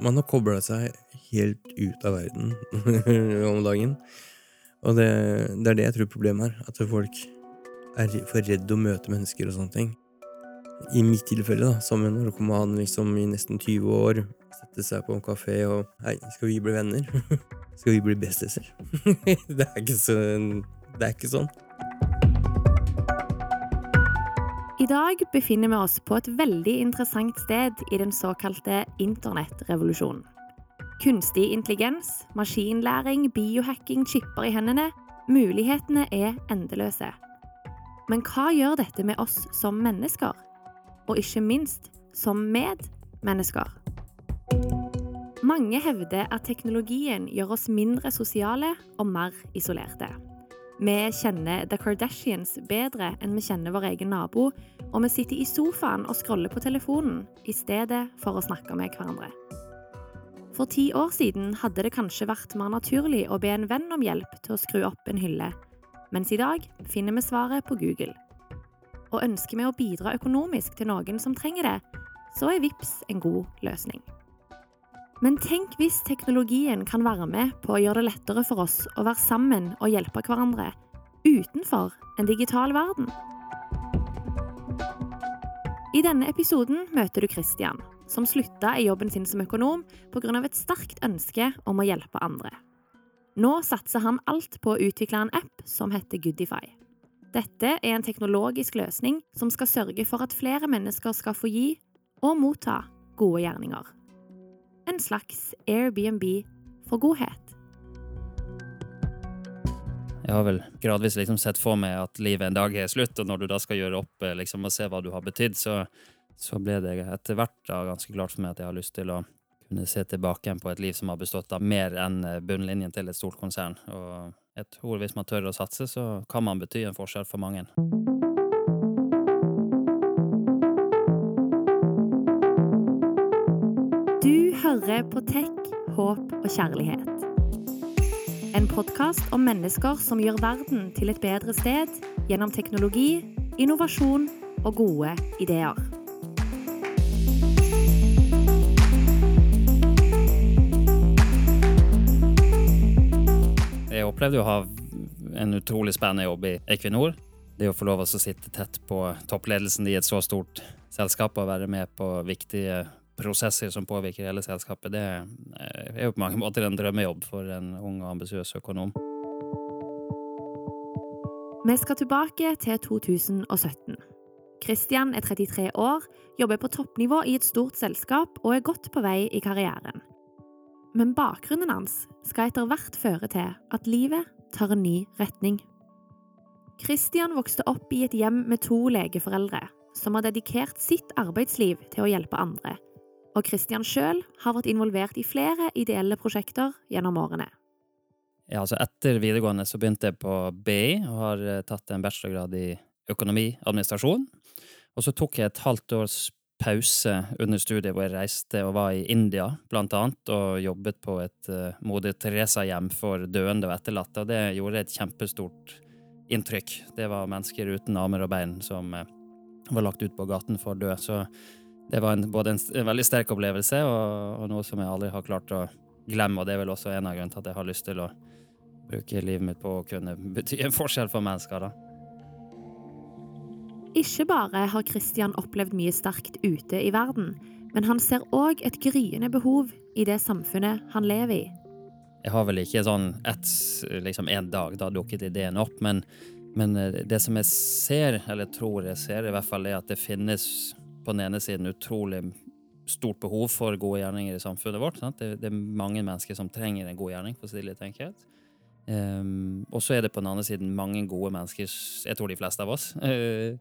Man har kobla seg helt ut av verden om dagen. Og det, det er det jeg tror problemet er. At folk er for redde å møte mennesker og sånne ting. I mitt tilfelle, da, det kommer han liksom i nesten 20 år, sette seg på en kafé og Hei, skal vi bli venner? skal vi bli besteser? det. Det er ikke sånn. I dag befinner vi oss på et veldig interessant sted i den såkalte internettrevolusjonen. Kunstig intelligens, maskinlæring, biohacking, chipper i hendene. Mulighetene er endeløse. Men hva gjør dette med oss som mennesker? Og ikke minst som medmennesker? Mange hevder at teknologien gjør oss mindre sosiale og mer isolerte. Vi kjenner The Kardashians bedre enn vi kjenner vår egen nabo, og vi sitter i sofaen og scroller på telefonen i stedet for å snakke med hverandre. For ti år siden hadde det kanskje vært mer naturlig å be en venn om hjelp til å skru opp en hylle, mens i dag finner vi svaret på Google. Og ønsker vi å bidra økonomisk til noen som trenger det, så er VIPS en god løsning. Men tenk hvis teknologien kan være med på å gjøre det lettere for oss å være sammen og hjelpe hverandre utenfor en digital verden. I denne episoden møter du Christian, som slutta i jobben sin som økonom pga. et sterkt ønske om å hjelpe andre. Nå satser han alt på å utvikle en app som heter Goodify. Dette er en teknologisk løsning som skal sørge for at flere mennesker skal få gi og motta gode gjerninger en slags Airbnb for godhet. Jeg har vel gradvis liksom sett for meg at livet en dag er slutt, og når du da skal gjøre opp eh, liksom, og se hva du har betydd, så, så, ble det etter hvert da ganske klart for meg at jeg har lyst til å kunne se tilbake på et liv som har bestått av mer enn eh, bunnlinjen til et stort konsern. Og jeg tror hvis man tør å satse, så kan man bety en forskjell for mange. Hører på Tech, håp og kjærlighet. En podkast om mennesker som gjør verden til et bedre sted gjennom teknologi, innovasjon og gode ideer. Jeg opplevde å ha en utrolig spennende jobb i Equinor. Det å få lov å sitte tett på toppledelsen i et så stort selskap og være med på viktige prosesser som påvirker hele selskapet, det er jo på mange måter en drømmejobb for en ung og ambisiøs økonom. Vi skal tilbake til 2017. Christian er 33 år, jobber på toppnivå i et stort selskap og er godt på vei i karrieren. Men bakgrunnen hans skal etter hvert føre til at livet tar en ny retning. Christian vokste opp i et hjem med to legeforeldre som har dedikert sitt arbeidsliv til å hjelpe andre, og Christian sjøl har vært involvert i flere ideelle prosjekter gjennom årene. Ja, altså Etter videregående så begynte jeg på BI og har eh, tatt en bachelorgrad i økonomiadministrasjon. Og så tok jeg et halvt års pause under studiet hvor jeg reiste og var i India, blant annet, og jobbet på et uh, Moder Teresa-hjem for døende og etterlatte, og det gjorde et kjempestort inntrykk. Det var mennesker uten armer og bein som uh, var lagt ut på gaten for å dø. Så det var en, både en, en, veldig sterk opplevelse og, og, noe som jeg aldri har klart å glemme. Og det er vel også en av grunnene til at jeg har lyst til å bruke livet mitt på å kunne bety en forskjell for mennesker. da. Ikke bare har Christian opplevd mye sterkt ute i verden, men han ser òg et gryende behov i det samfunnet han lever i. Jeg har vel ikke sånn ett, liksom en dag da dukket ideen opp, men, men eh, det som jeg ser, eller tror jeg ser, i hvert fall er at det finnes på den ene siden utrolig stort behov for gode gjerninger i samfunnet vårt. Det, det, er mange mennesker som trenger en god gjerning, for å si. Um, og så er det på den andre siden mange gode mennesker, jeg tror de fleste av oss, uh,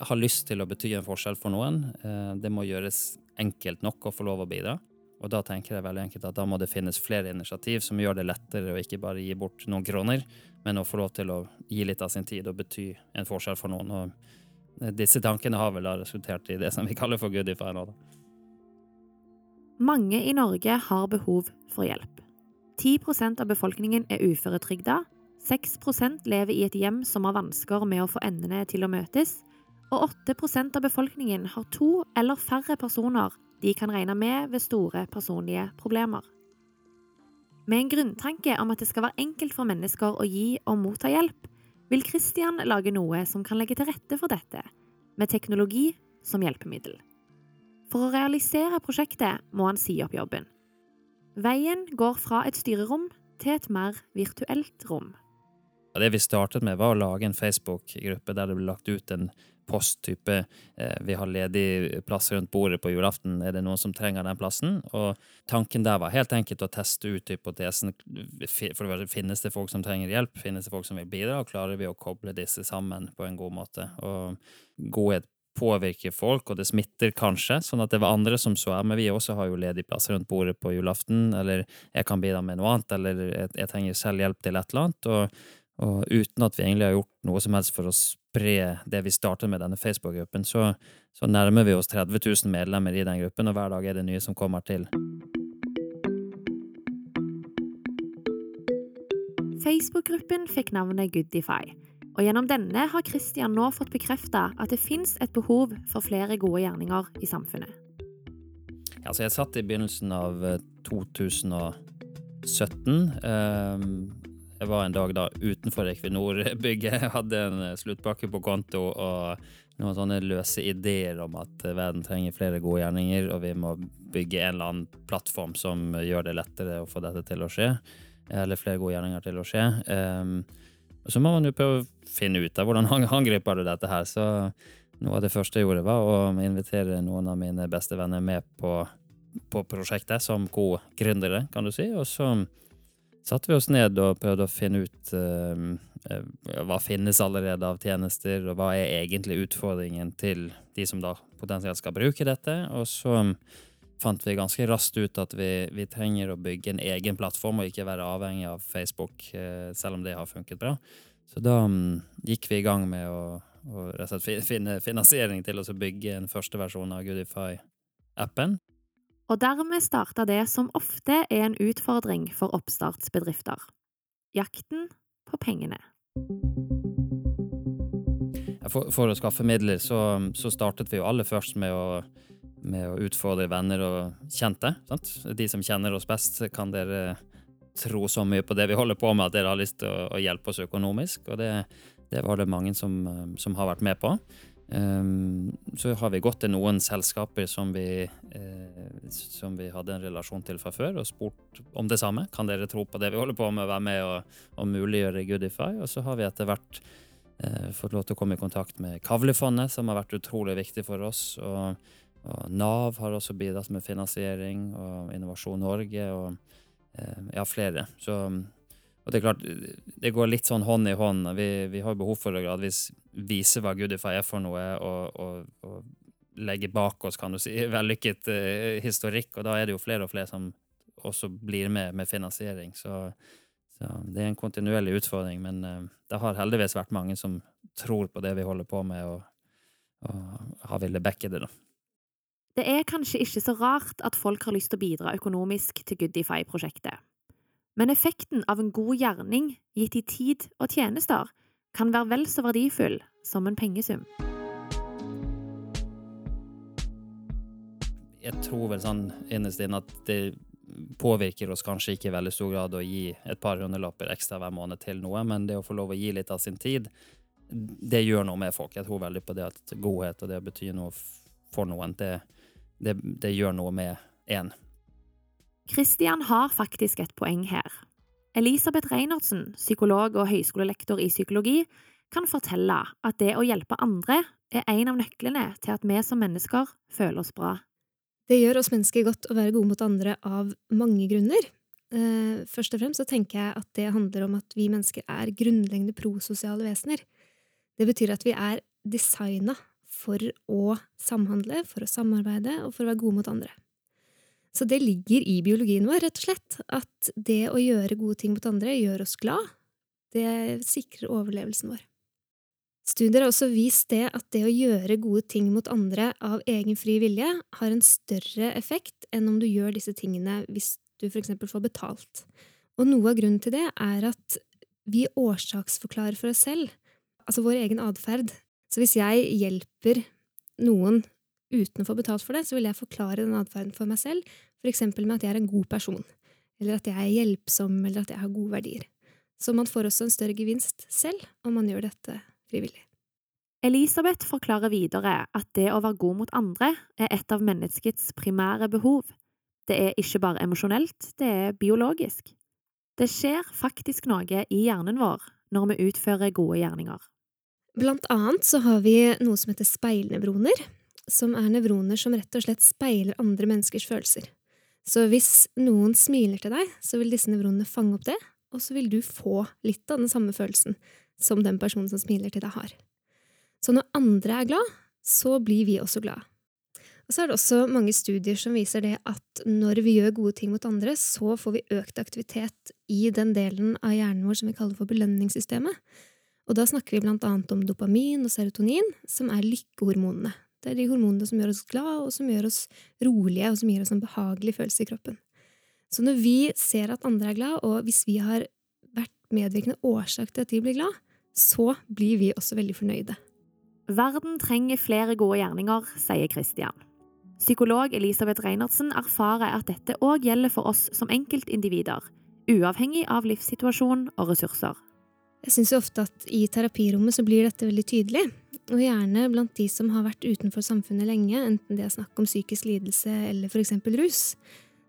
har lyst til å bety en forskjell for noen. Uh, det må gjøres enkelt nok å få lov å bidra. Og da tenker jeg veldig enkelt at da må det finnes flere initiativ som gjør det lettere å ikke bare gi bort noen kroner, men å få lov til å gi litt av sin tid og bety en forskjell for noen. Og disse tankene har vel da resultert i det som vi kaller for Goodify nå, da. Mange i Norge har behov for hjelp. 10% av befolkningen er uføretrygda, 6% lever i et hjem som har vansker med å få endene til å møtes, og 8% av befolkningen har to eller færre personer de kan regne med ved store personlige problemer. Med en grunntanke om at det skal være enkelt for mennesker å gi og motta hjelp, vil Christian lage noe som kan legge til rette for dette, med teknologi som hjelpemiddel. For å realisere prosjektet må han si opp jobben. Veien går fra et styrerom til et mer virtuelt rom. Det vi startet med, var å lage en Facebook-gruppe der det ble lagt ut en posttype eh, Vi har ledig plass rundt bordet på julaften, er det noen som trenger den plassen? Og tanken der var helt enkelt å teste ut hypotesen. For det finnes det folk som trenger hjelp? Finnes det folk som vil bidra? Og klarer vi å koble disse sammen på en god måte? Og godhet påvirker folk, og det smitter kanskje, sånn at det var andre som så her, men vi også har jo ledig plass rundt bordet på julaften, eller jeg kan bidra med noe annet, eller jeg, jeg trenger selv hjelp til et eller annet, og og uten at vi egentlig har gjort noe som helst for å spre det vi startet med denne Facebook-gruppen, så, så, nærmer vi oss 30 000 medlemmer i den gruppen, og hver dag er det nye som kommer til. Facebook-gruppen fikk navnet Goodify, og gjennom denne har Christian nå fått bekrefta at det fins et behov for flere gode gjerninger i samfunnet. Ja, altså jeg satt i begynnelsen av 2017. Eh, jeg var en dag da utenfor Equinor-bygget, hadde en eh, sluttpakke på konto og noen sånne løse ideer om at eh, verden trenger flere gode gjerninger, og vi må bygge en eller annen plattform som gjør det lettere å få dette til å skje. Eller flere gode gjerninger til å skje. Um, så må man jo prøve å finne ut av hvordan han angriper du dette her. Så noe av det første jeg gjorde, var å invitere noen av mine beste venner med på, på prosjektet som co-gründere, kan du si. Og så satte vi oss ned og prøvde å finne ut uh, hva finnes allerede av tjenester, og hva er egentlig utfordringen til de som da potensielt skal bruke dette. Og så fant vi ganske raskt ut at vi, vi trenger å bygge en egen plattform og ikke være avhengig av Facebook, uh, selv om det har funket bra. Så da um, gikk vi i gang med å, å finne finansiering til å bygge en første versjon av Goodify-appen. Og dermed starta det som ofte er en utfordring for oppstartsbedrifter – jakten på pengene. For, for å skaffe midler så, så, startet vi jo aller først med å, med å utfordre venner og kjente. Sant? De som kjenner oss best, kan dere tro så mye på det vi holder på med at dere har lyst til å, å hjelpe oss økonomisk. Og det, det var det mange som, som har vært med på. Um, så har vi gått til noen selskaper som vi, eh, som vi hadde en relasjon til fra før, og spurt om det samme. Kan dere tro på det vi holder på med, å være med og, og muliggjøre Goodify? Og så har vi etter hvert eh, fått lov til å komme i kontakt med Kavlefondet, som har vært utrolig viktig for oss. Og, og Nav har også bidratt med finansiering, og Innovasjon Norge, og eh, ja, flere. Så og det er klart, det går litt sånn hånd i hånd. Vi, vi har behov for å gradvis vise hva Goodify er for noe, og, og, og legge bak oss, kan du si, vellykket uh, historikk. Og da er det jo flere og flere som også blir med med finansiering. Så, så det er en kontinuerlig utfordring. Men uh, det har heldigvis vært mange som tror på det vi holder på med, og, og har villet backe det, da. Det er kanskje ikke så rart at folk har lyst til å bidra økonomisk til Goodify-prosjektet. Men effekten av en god gjerning gitt i tid og tjenester kan være vel så verdifull som en pengesum. Jeg tror vel sånn innerst inne at det påvirker oss kanskje ikke i veldig stor grad å gi et par hundrelapper ekstra hver måned til noe, men det å få lov å gi litt av sin tid, det gjør noe med folk. Jeg tror veldig på det at godhet og det å bety noe for noen, det, det, det gjør noe med én. Christian har faktisk et poeng her. Elisabeth Reinertsen, psykolog og høyskolelektor i psykologi, kan fortelle at det å hjelpe andre er en av nøklene til at vi som mennesker føler oss bra. Det gjør oss mennesker godt å være gode mot andre av mange grunner. Eh, først og fremst så tenker jeg at det handler om at vi mennesker er grunnleggende prososiale vesener. Det betyr at vi er designa for å samhandle, for å samarbeide og for å være gode mot andre. Så det ligger i biologien vår, rett og slett, at det å gjøre gode ting mot andre gjør oss glad. Det sikrer overlevelsen vår. Studier har også vist det at det å gjøre gode ting mot andre av egen fri vilje har en større effekt enn om du gjør disse tingene hvis du eksempel får betalt. Og noe av grunnen til det er at vi årsaksforklarer for oss selv, altså vår egen atferd. Så hvis jeg hjelper noen uten å få betalt for det, så vil jeg forklare den atferden for meg selv, for eksempel med at jeg er en god person, eller at jeg er hjelpsom, eller at jeg har gode verdier. Så man får også en større gevinst selv om man gjør dette frivillig. Elisabeth forklarer videre at det å være god mot andre er et av menneskets primære behov. Det er ikke bare emosjonelt, det er biologisk. Det skjer faktisk noe i hjernen vår når vi utfører gode gjerninger. Blant annet så har vi noe som heter speilnevroner, som er nevroner som rett og slett speiler andre menneskers følelser. Så hvis noen smiler til deg, så vil disse nevronene fange opp det, og så vil du få litt av den samme følelsen som den personen som smiler til deg, har. Så når andre er glad, så blir vi også glad. Og så er det også mange studier som viser det at når vi gjør gode ting mot andre, så får vi økt aktivitet i den delen av hjernen vår som vi kaller for belønningssystemet. Og da snakker vi blant annet om dopamin og serotonin, som er lykkehormonene. Det er de hormonene som gjør oss glad, og som gjør oss rolige, og som gir oss en behagelig følelse i kroppen. Så når vi ser at andre er glad, og hvis vi har vært medvirkende årsak til at de blir glad, så blir vi også veldig fornøyde. Verden trenger flere gode gjerninger, sier Christian. Psykolog Elisabeth Reinertsen erfarer at dette òg gjelder for oss som enkeltindivider, uavhengig av livssituasjon og ressurser. Jeg syns ofte at i terapirommet så blir dette veldig tydelig, og gjerne blant de som har vært utenfor samfunnet lenge, enten det er snakk om psykisk lidelse eller eksempel rus.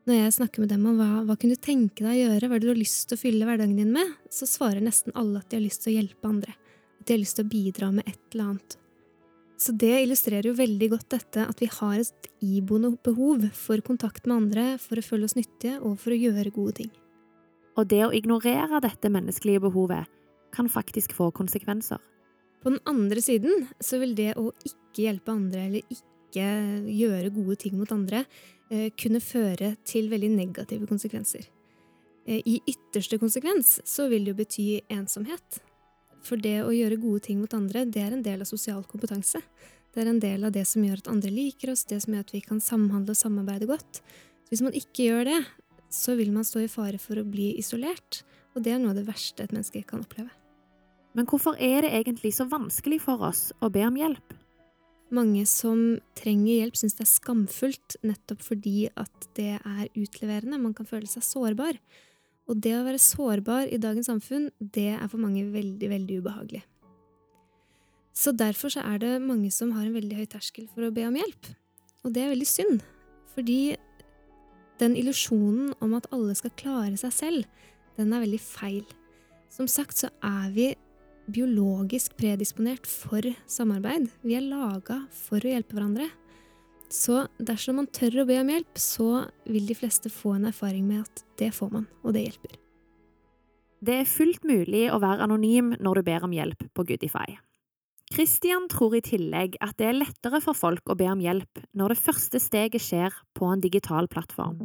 Når jeg snakker med dem om hva, hva kunne du tenke deg å gjøre, hva du har lyst til å fylle hverdagen din med, så svarer nesten alle at de har lyst til å hjelpe andre, at de har lyst til å bidra med et eller annet. Så det illustrerer jo veldig godt dette at vi har et iboende behov for kontakt med andre, for å føle oss nyttige og for å gjøre gode ting. Og det å ignorere dette menneskelige behovet kan faktisk få konsekvenser. På den andre siden så vil det å ikke hjelpe andre eller ikke gjøre gode ting mot andre eh, kunne føre til veldig negative konsekvenser. Eh, I ytterste konsekvens så vil det jo bety ensomhet. For det å gjøre gode ting mot andre, det er en del av sosial kompetanse. Det er en del av det som gjør at andre liker oss, det som gjør at vi kan samhandle og samarbeide godt. Så hvis man ikke gjør det, så vil man stå i fare for å bli isolert, og det er noe av det verste et menneske kan oppleve. Men hvorfor er det egentlig så vanskelig for oss å be om hjelp? Mange som trenger hjelp, syns det er skamfullt nettopp fordi at det er utleverende. Man kan føle seg sårbar. Og det å være sårbar i dagens samfunn, det er for mange veldig, veldig ubehagelig. Så derfor så er det mange som har en veldig høy terskel for å be om hjelp. Og det er veldig synd, fordi den illusjonen om at alle skal klare seg selv, den er veldig feil. Som sagt så er vi biologisk predisponert for samarbeid. Vi er laga for å hjelpe hverandre. Så dersom man tør å be om hjelp, så vil de fleste få en erfaring med at det får man, og det hjelper. Det er fullt mulig å være anonym når du ber om hjelp på Goodify. Christian tror i tillegg at det er lettere for folk å be om hjelp når det første steget skjer på en digital plattform.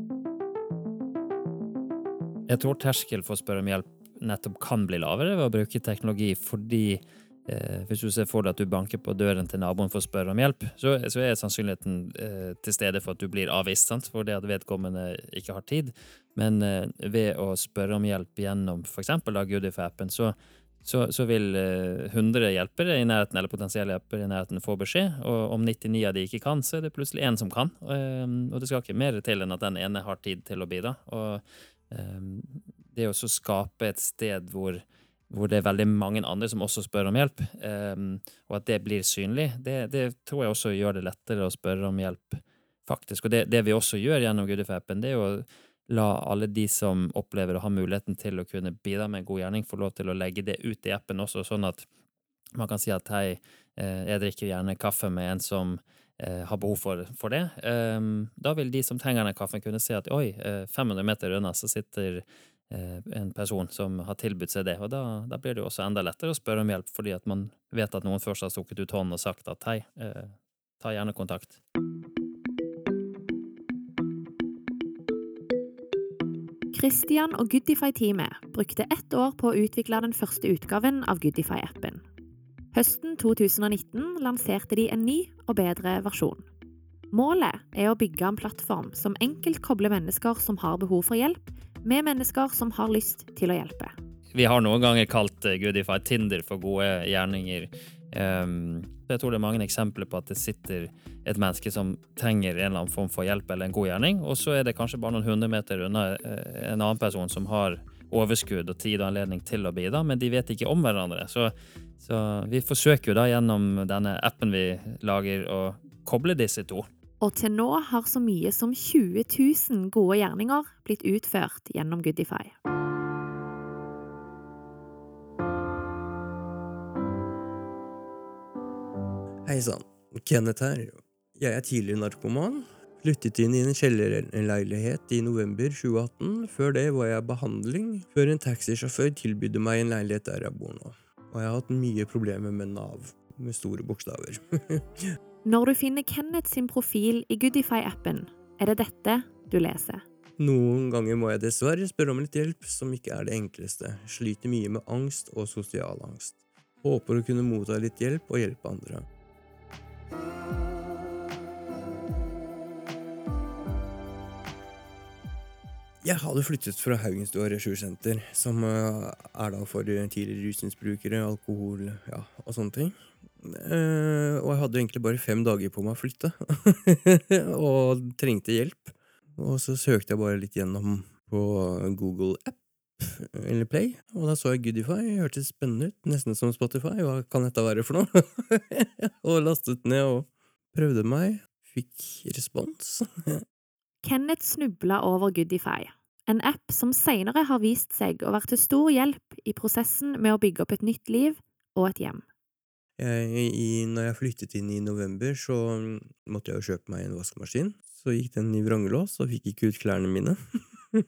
Jeg tror terskel for å spørre om hjelp nettopp kan bli lavere ved å bruke teknologi, fordi eh, hvis du ser for deg at du banker på døren til naboen for å spørre om hjelp, så, så er sannsynligheten eh, til stede for at du blir avvist, sant? for det at vedkommende ikke har tid. Men eh, ved å spørre om hjelp gjennom f.eks. Goodify-appen, så, så, så, vil 100 eh, hjelpere i nærheten, eller potensielle hjelpere i nærheten få beskjed, og om 99 av de ikke kan, så er det plutselig én som kan. Eh, og det skal ikke mer til enn at den ene har tid til å bidra. og Ehm, det å skape et sted hvor, hvor, det er veldig mange andre som også spør om hjelp, um, og at det blir synlig, det, det tror jeg også gjør det lettere å spørre om hjelp, faktisk. Og det, det vi også gjør gjennom Goodify-appen, det er å la alle de som opplever å ha muligheten til å kunne bidra med en god gjerning, få lov til å legge det ut i appen også, sånn at man kan si at hei, eh, jeg drikker gjerne kaffe med en som eh, har behov for, for det. Um, da vil de som trenger den kaffen, kunne se at oi, 500 eh, meter unna så sitter en person som har tilbudt seg det. Og da, da, blir det jo også enda lettere å spørre om hjelp, fordi at man vet at noen først har stukket ut hånden og sagt at hei, eh, ta gjerne kontakt. Christian og Goodify-teamet brukte ett år på å utvikle den første utgaven av Goodify-appen. Høsten 2019 lanserte de en ny og bedre versjon. Målet er å bygge en plattform som enkelt kobler mennesker som har behov for hjelp, med mennesker som har lyst til å hjelpe. Vi har noen ganger kalt eh, Goodify Tinder for gode gjerninger. Um, jeg tror det er mange eksempler på at det sitter et menneske som trenger en eller annen form for hjelp eller en god gjerning, og så er det kanskje bare noen hundre meter unna eh, en annen person som har overskudd og tid og anledning til å bidra, men de vet ikke om hverandre. Så, så vi forsøker jo da gjennom denne appen vi lager, å koble disse to. Og til nå har så mye som 20 000 gode gjerninger blitt utført gjennom Goodify. Hei sann, Kenneth her. Jeg er tidligere narkoman. Flyttet inn i en kjellerleilighet i november 2018. Før det var jeg behandling, før en taxisjåfør tilbydde meg en leilighet der jeg bor nå. Og jeg har hatt mye problemer med Nav, med store bokstaver. Når du finner Kenneth sin profil i Goodify-appen, er det dette du leser. Noen ganger må jeg dessverre spørre om litt hjelp, som ikke er det enkleste. Sliter mye med angst og sosial angst. Håper å kunne motta litt hjelp og hjelpe andre. Jeg hadde flyttet fra Haugenstua ressurssenter, som eh, er da for tidligere rusmisbrukere, alkohol ja, og sånne ting. Eh, og jeg hadde egentlig bare fem dager på meg å flytte, og trengte hjelp. Og så søkte jeg bare litt gjennom på Google App, eller Play, og da så jeg Goodify. Hørtes spennende ut, nesten som Spotify. Hva kan dette være for noe? og lastet ned og prøvde meg. Fikk respons. Kenneth snubla over Goodify, en app som senere har vist seg å være til stor hjelp i prosessen med å bygge opp et nytt liv og et hjem. Jeg, i, når jeg flyttet inn i november, så måtte jeg jo kjøpe meg en vaskemaskin. Så gikk den i vrangelås, og fikk ikke ut klærne mine.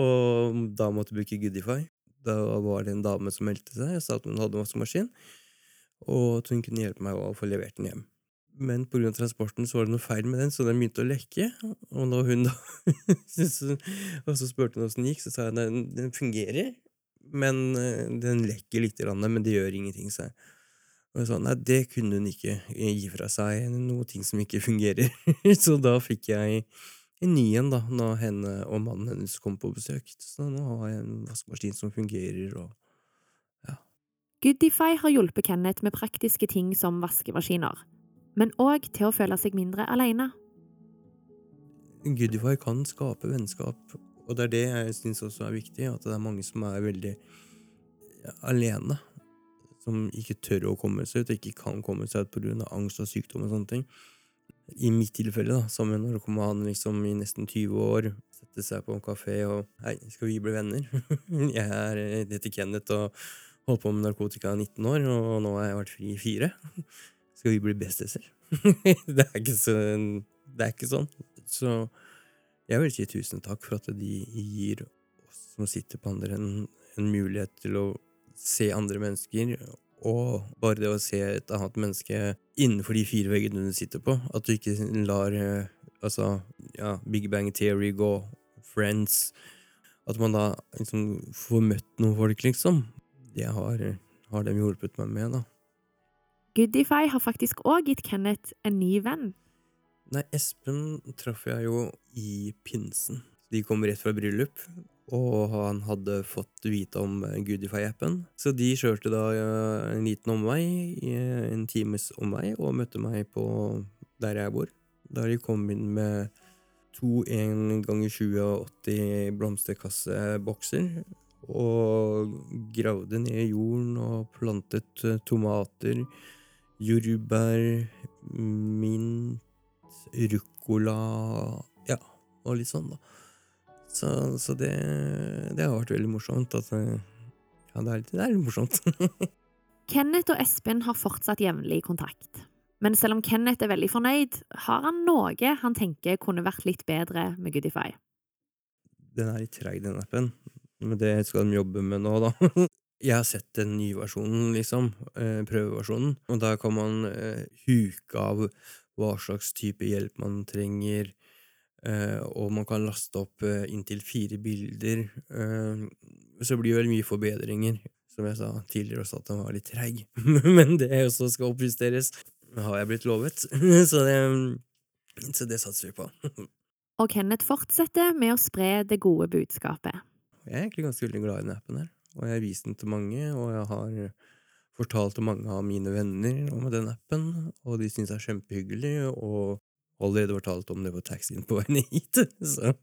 og da måtte jeg bruke Goodify. Da var det en dame som meldte seg og sa at hun hadde vaskemaskin, og at hun kunne hjelpe meg å få levert den hjem men pga. transporten så var det noe feil med den, så den begynte å lekke. Og når hun da Og så spurte hun åssen det gikk, så sa jeg den, den fungerer, men eh, den lekker lite grann, men det gjør ingenting, sa. Og jeg sa nei, det kunne hun ikke gi fra seg, noe ting som ikke fungerer. så da fikk jeg en ny en, da, når henne og mannen hennes kom på besøk. Så nå har jeg en vaskemaskin som fungerer, og ja. Goodify har hjulpet Kenneth med praktiske ting som vaskemaskiner men òg til å føle seg mindre alene. Goodify kan skape vennskap, og det er det jeg syns også er viktig, at det er mange som er veldig alene. Som ikke tør å komme seg ut, og ikke kan komme seg ut pga. angst og sykdom og sånne ting. I mitt tilfelle, da, sammen med narkoman liksom i nesten 20 år, sette seg på en kafé og Hei, skal vi bli venner? jeg er, heter Kenneth og holdt på med narkotika i 19 år, og nå har jeg vært fri i fire. Skal vi bli bestiser? det, det er ikke sånn. Så jeg vil si tusen takk for at de gir oss som sitter på andre, en, en mulighet til å se andre mennesker, og bare det å se et annet menneske innenfor de fire veggene du sitter på. At du ikke lar altså, ja, Big Bang Theory gå, Friends At man da liksom får møtt noen folk, liksom. Det har, har de hjulpet meg med, da. Goodify har faktisk òg gitt Kenneth en ny venn. Nei, Espen traff jeg jo i pinsen. De kom rett fra bryllup, og han hadde fått vite om Goodify-appen. Så de kjørte da en liten omvei, en times omvei, og møtte meg på der jeg bor. Da de kom inn med to 1 ganger 20 blomsterkassebokser, og gravde ned jorden og plantet tomater jordbær, mint, ruccola Ja, og litt sånn, da. Så, så det, det, har vært veldig morsomt. Altså, ja, det er, litt, det er litt morsomt. Kenneth og Espen har fortsatt jevnlig kontakt. Men selv om Kenneth er veldig fornøyd, har han noe han tenker kunne vært litt bedre med Goodify. Den er litt treig, den appen. Men det skal de jobbe med nå, da. Jeg har sett den nye versjonen, liksom, eh, prøveversjonen, og der kan man eh, huke av hva slags type hjelp man trenger, eh, og man kan laste opp inntil fire bilder. Eh, så blir det vel mye forbedringer, som jeg sa tidligere også, at den var litt treig, men det også skal oppjusteres, har jeg blitt lovet, så det, så det satser vi på. og Kenneth fortsetter med å spre det gode budskapet. Jeg er egentlig ganske veldig glad i den appen her. Og jeg har vist den til mange, og jeg har fortalt til mange av mine venner om den appen, og de syns det er kjempehyggelig, og allerede fortalt om det på taxien på veien hit. Så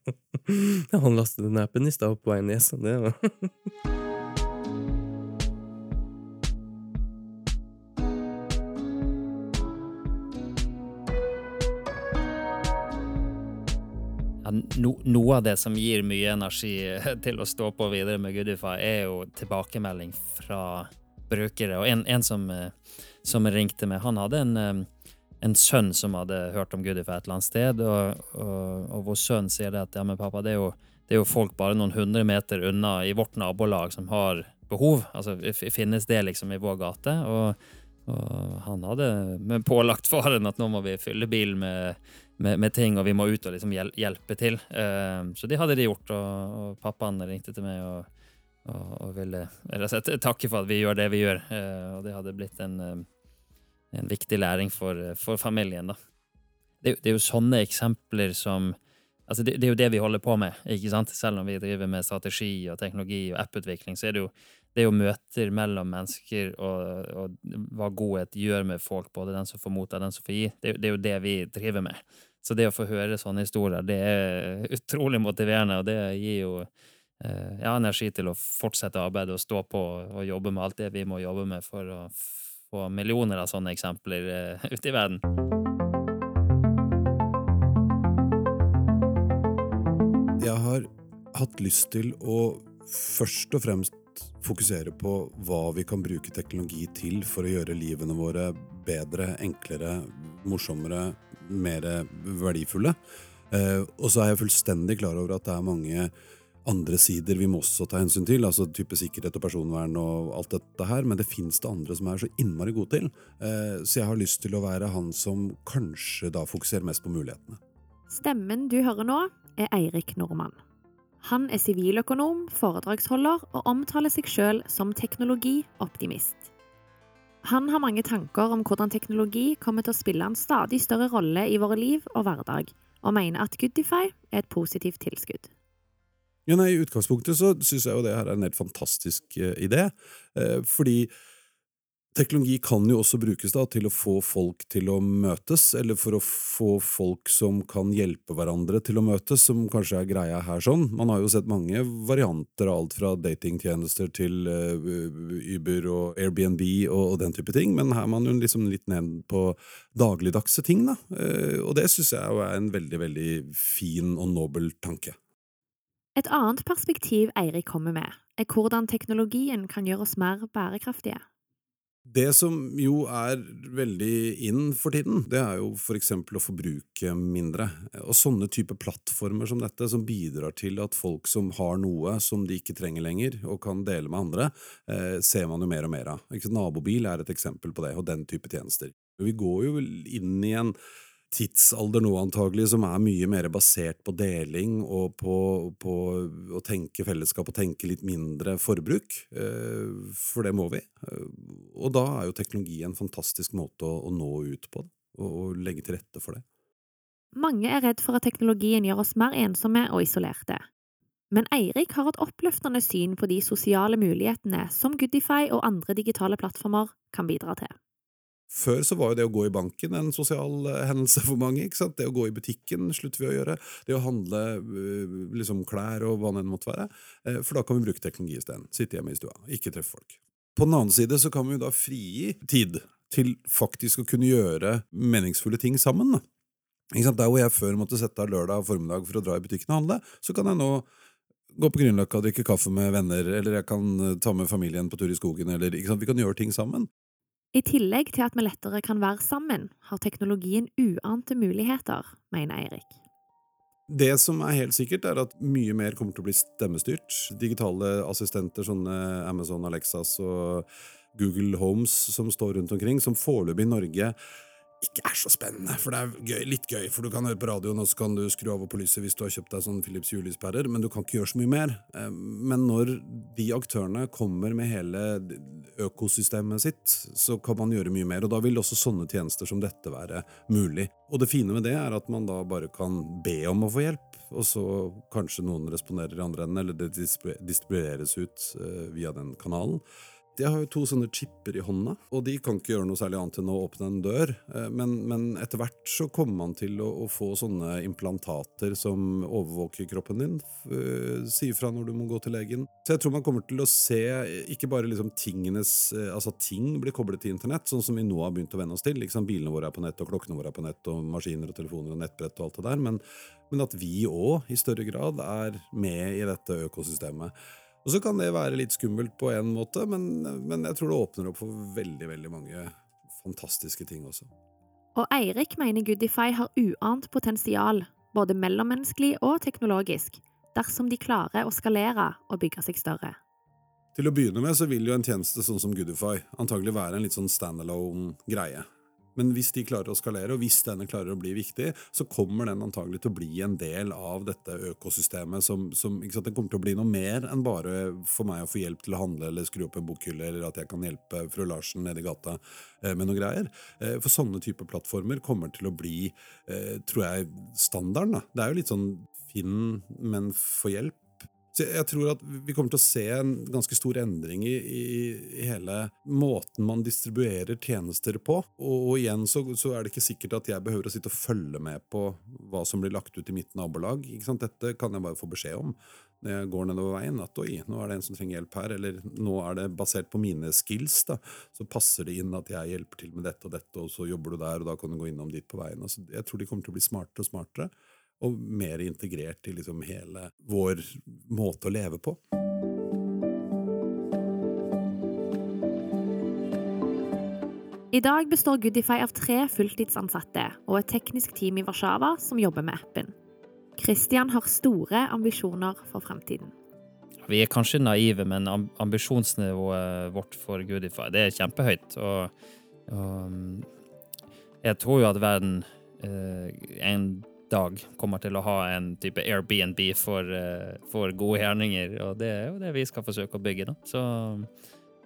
han lastet den appen i stad på veien ned, så det var no, noe av det som gir mye energi til å stå på videre med Goodify, er jo tilbakemelding fra brukere. Og en, en som, eh, som, ringte meg, han hadde en, eh, en, sønn som hadde hørt om Goodify et eller annet sted, og, og, og hvor sønnen sier det at ja, men pappa, det er, jo, det er jo folk bare noen hundre meter unna i vårt nabolag som har behov. Altså, finnes det liksom i vår gate? Og, og han hadde pålagt faren at nå må vi fylle bilen med med, med, ting, og vi må ut og liksom hjelpe til. Uh, så det hadde de gjort, og, og pappaen ringte til meg og, og, og ville rett takke for at vi gjør det vi gjør. Uh, og det hadde blitt en, en viktig læring for, for familien, da. Det, det, er jo sånne eksempler som Altså, det, det, er jo det vi holder på med, ikke sant? Selv om vi driver med strategi og teknologi og apputvikling, så er det jo det er jo møter mellom mennesker og, og, hva godhet gjør med folk, både den som får motta den som får gi. Det, det, er jo det vi driver med. Så det å få høre sånne historier, det er utrolig motiverende, og det gir jo eh, ja, energi til å fortsette arbeidet og stå på og jobbe med alt det vi må jobbe med for å få millioner av sånne eksempler eh, ute i verden. Jeg har hatt lyst til å først og fremst fokusere på hva vi kan bruke teknologi til for å gjøre livene våre bedre, enklere, morsommere, mer verdifulle. Eh, og så er jeg fullstendig klar over at det er mange andre sider vi må også ta hensyn til, altså type sikkerhet og personvern og alt dette her, men det fins det andre som er så innmari gode til. Eh, så jeg har lyst til å være han som kanskje da fokuserer mest på mulighetene. Stemmen du hører nå, er Eirik Nordmann. Han er siviløkonom, foredragsholder og omtaler seg sjøl som teknologioptimist. Han har mange tanker om hvordan teknologi kommer til å spille en stadig større rolle i våre liv og hverdag, og mener at Goodify er et positivt tilskudd. Ja, nei, I utgangspunktet så syns jeg jo det her er en helt fantastisk uh, idé, uh, fordi Teknologi kan jo også brukes da til å få folk til å møtes, eller for å få folk som kan hjelpe hverandre til å møtes, som kanskje er greia her sånn. Man har jo sett mange varianter av alt fra datingtjenester til uh, Uber og Airbnb og, og, den type ting, men her er man jo liksom litt ned på dagligdagse ting, da. Uh, og det syns jeg er en veldig, veldig fin og nobel tanke. Et annet perspektiv Eirik kommer med, er hvordan teknologien kan gjøre oss mer bærekraftige. Det som jo er veldig in for tiden, det er jo for eksempel å forbruke mindre. Og sånne type plattformer som dette, som bidrar til at folk som har noe som de ikke trenger lenger, og kan dele med andre, eh, ser man jo mer og mer av. Nabobil er et eksempel på det, og den type tjenester. Vi går jo inn i en tidsalder nå, antagelig, som er mye mer basert på deling og på, på å tenke fellesskap og tenke litt mindre forbruk. Eh, for det må vi. Eh, og da er jo teknologi en fantastisk måte å, å nå ut på, og, og legge til rette for det. Mange er redd for at teknologien gjør oss mer ensomme og isolerte. Men Eirik har et oppløftende syn på de sosiale mulighetene som Goodify og andre digitale plattformer kan bidra til. Før så var jo det å gå i banken en sosial eh, hendelse for mange. ikke sant? Det å gå i butikken slutter vi å gjøre. Det å handle eh, liksom klær og hva det enn måtte være. Eh, for da kan vi bruke teknologi isteden. Sitte hjemme i stua, ikke treffe folk. På den annen side så kan vi jo da frigi tid til faktisk å kunne gjøre meningsfulle ting sammen. Ikke sant? Der hvor jeg før måtte sette av lørdag formiddag for å dra i butikken og handle, så kan jeg nå gå på Grünerløkka og drikke kaffe med venner, eller jeg kan ta med familien på tur i skogen, eller? Vi kan gjøre ting sammen. I tillegg til at vi lettere kan være sammen, har teknologien uante muligheter, mener Eirik. Det som er helt sikkert, er at mye mer kommer til å bli stemmestyrt. Digitale assistenter, sånne Amazon Alexas og Google Homes som står rundt omkring, som foreløpig i Norge ikke er så spennende, for det er gøy, litt gøy, for du kan høre på radioen, og så kan du skru av på lyset hvis du har kjøpt deg sånn Philips julelyspærer, men du kan ikke gjøre så mye mer. Eh, men når de aktørene kommer med hele økosystemet sitt, så kan man gjøre mye mer, og da vil også sånne tjenester som dette være mulig. Og det fine med det er at man da bare kan be om å få hjelp, og så kanskje noen responderer i andre enden, eller det distribueres ut eh, via den kanalen. Jeg har jo to sånne chipper i hånda, og de kan ikke gjøre noe særlig annet enn å åpne en dør. Eh, men, men etter hvert så kommer man til å, å, få sånne implantater som overvåker kroppen din, uh, sier fra når du må gå til legen. Så jeg tror man kommer til å se ikke bare liksom tingenes uh, Altså ting blir koblet til internett, sånn som vi nå har begynt å venne oss til. Liksom Bilene våre er på nett, og klokkene våre er på nett, og maskiner og telefoner og nettbrett og alt det der. Men, men at vi òg i større grad er med i dette økosystemet. Og så kan det være litt skummelt på en måte, men, men, jeg tror det åpner opp for veldig, veldig mange fantastiske ting også. Og Eirik mener Goodify har uant potensial, både mellommenneskelig og teknologisk, dersom de klarer å skalere og bygge seg større. Til å begynne med så vil jo en tjeneste sånn som Goodify antagelig være en litt sånn standalone greie. Men hvis de klarer å skalere, og hvis denne klarer å bli viktig, så kommer den antagelig til å bli en del av dette økosystemet som, som Den kommer til å bli noe mer enn bare for meg å få hjelp til å handle eller skru opp en bokhylle, eller at jeg kan hjelpe fru Larsen nede i gata eh, med noe greier. Eh, for sånne typer plattformer kommer til å bli, eh, tror jeg, standarden. Da. Det er jo litt sånn Finn, men få hjelp så jeg tror at vi kommer til å se en ganske stor endring i, i, i hele måten man distribuerer tjenester på. Og, og igjen så, så, er det ikke sikkert at jeg behøver å sitte og følge med på hva som blir lagt ut i mitt nabolag. Dette kan jeg bare få beskjed om når jeg går nedover veien. At oi, nå er det en som trenger hjelp her. Eller nå er det basert på mine skills. da, Så passer det inn at jeg hjelper til med dette og dette, og så jobber du der, og da kan du gå innom dit på veien. Altså, jeg tror de kommer til å bli smartere og smartere og mer integrert i liksom hele vår måte å leve på. I dag består Goodify av tre fulltidsansatte og et teknisk team i Warszawa som jobber med appen. Christian har store ambisjoner for fremtiden. Vi er kanskje naive, men ambisjonsnivået vårt for Goodify det er kjempehøyt. Og, og jeg tror jo at verden eh, en dag kommer til å ha en type Airbnb for, uh, for gode gjerninger, og det er jo det vi skal forsøke å bygge, da. Så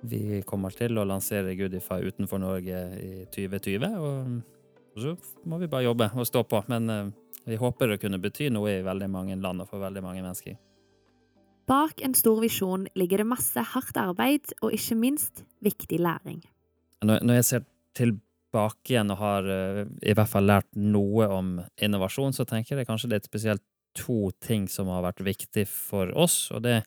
vi kommer til å lansere Goodify utenfor Norge i 2020, og så må vi bare jobbe og stå på. Men uh, vi håper å kunne bety noe i veldig mange land og for veldig mange mennesker. Bak en stor visjon ligger det masse hardt arbeid og ikke minst viktig læring. Når jeg ser tilbake tilbake igjen og har uh, i hvert fall lært noe om innovasjon, så tenker jeg kanskje det er spesielt to ting som har vært viktig for oss. Og det,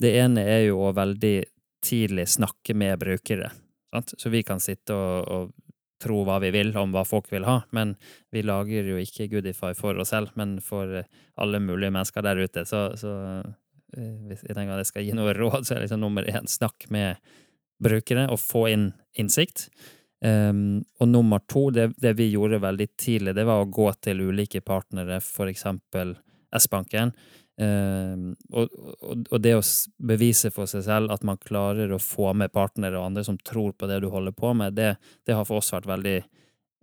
det ene er jo å veldig tidlig snakke med brukere. Sant? Så vi kan sitte og, og, tro hva vi vil om hva folk vil ha, men vi lager jo ikke Goodify for oss selv, men for alle mulige mennesker der ute. Så, så uh, hvis jeg tenker at jeg skal gi noe råd, så er liksom nummer én snakk med brukere og få inn innsikt. Um, og nummer to, det, det, vi gjorde veldig tidlig, det var å gå til ulike partnere, for eksempel S-banken. Um, og, og, og, det å bevise for seg selv at man klarer å få med partnere og andre som tror på det du holder på med, det, det har for oss vært veldig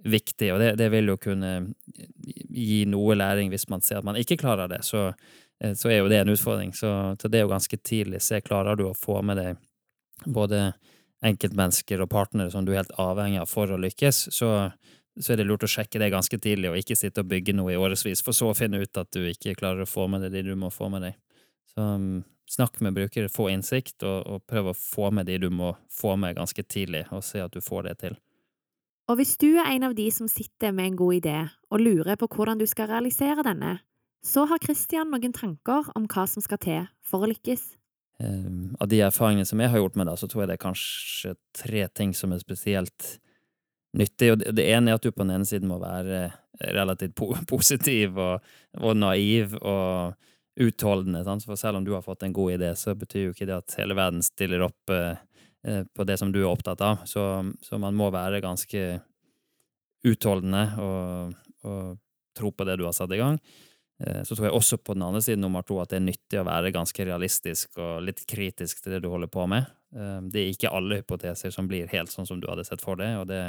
viktig, og det, det, vil jo kunne gi noe læring hvis man ser at man ikke klarer det. Så, eh, så er jo det en utfordring. Så, så det er jo ganske tidlig. Se, klarer du å få med deg både enkeltmennesker og partnere som du er helt avhengig av for å lykkes, så, så er det lurt å sjekke det ganske tidlig, og ikke sitte og bygge noe i årevis, for så å finne ut at du ikke klarer å få med deg de du må få med deg. Så um, snakk med brukere, få innsikt, og, og prøv å få med de du må få med ganske tidlig, og se at du får det til. Og hvis du er en av de som sitter med en god idé og lurer på hvordan du skal realisere denne, så har Christian noen tanker om hva som skal til for å lykkes. Um, av de erfaringene som jeg har gjort med det, så tror jeg det er kanskje tre ting som er spesielt nyttig. Og det, ene er at du på den ene siden må være relativt po positiv og, og, naiv og utholdende. Sant? For selv om du har fått en god idé, så betyr jo ikke det at hele verden stiller opp uh, på det som du er opptatt av. Så, så man må være ganske utholdende og, og tro på det du har satt i gang. Eh, så tror jeg også på den andre siden nummer to at det er nyttig å være ganske realistisk og litt kritisk til det du holder på med. Eh, det er ikke alle hypoteser som blir helt sånn som du hadde sett for deg, og det,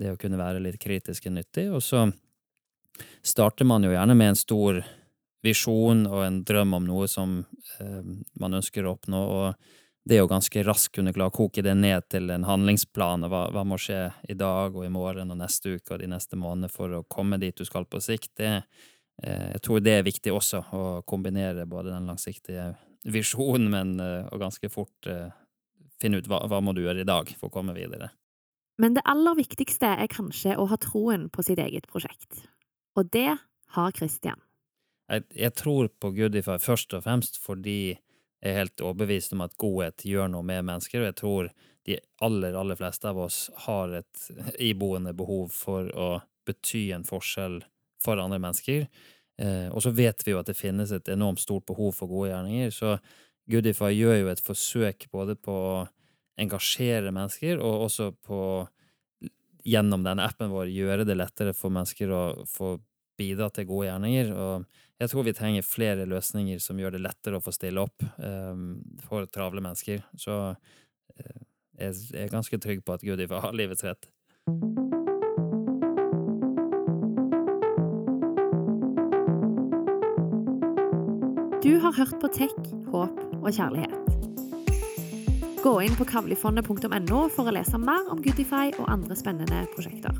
det å kunne være litt kritisk er nyttig. Og så starter man jo gjerne med en stor visjon og en drøm om noe som eh, man ønsker å oppnå, og det å ganske raskt kunne klare å koke det ned til en handlingsplan, og hva, hva, må skje i dag og i morgen og neste uke og de neste månedene for å komme dit du skal på sikt, det er jeg tror det er viktig også, å kombinere både den langsiktige visjonen, men eh, og ganske fort eh, finne ut hva, hva må du gjøre i dag for å komme videre. Men det aller viktigste er kanskje å ha troen på sitt eget prosjekt. Og det har Christian. Jeg, jeg tror på Goodify først og fremst fordi jeg er helt overbevist om at godhet gjør noe med mennesker, og jeg tror de aller, aller fleste av oss har et iboende behov for å bety en forskjell for andre mennesker. Eh, og så vet vi jo at det finnes et enormt stort behov for gode gjerninger, så Goodify gjør jo et forsøk både på å engasjere mennesker, og også på gjennom denne appen vår gjøre det lettere for mennesker å få bidra til gode gjerninger. Og jeg tror vi trenger flere løsninger som gjør det lettere å få stille opp um, for travle mennesker. Så uh, jeg er ganske trygg på at Gudi har livets rett. Du har hørt på Tech, håp og kjærlighet. Gå inn på kavlifondet.no for å lese mer om Goodify og andre spennende prosjekter.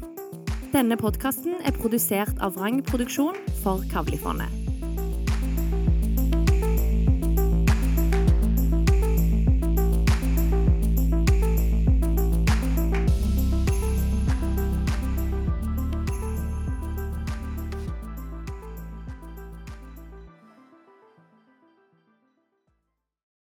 Denne podkasten er produsert av Vrang Produksjon for Kavlifondet.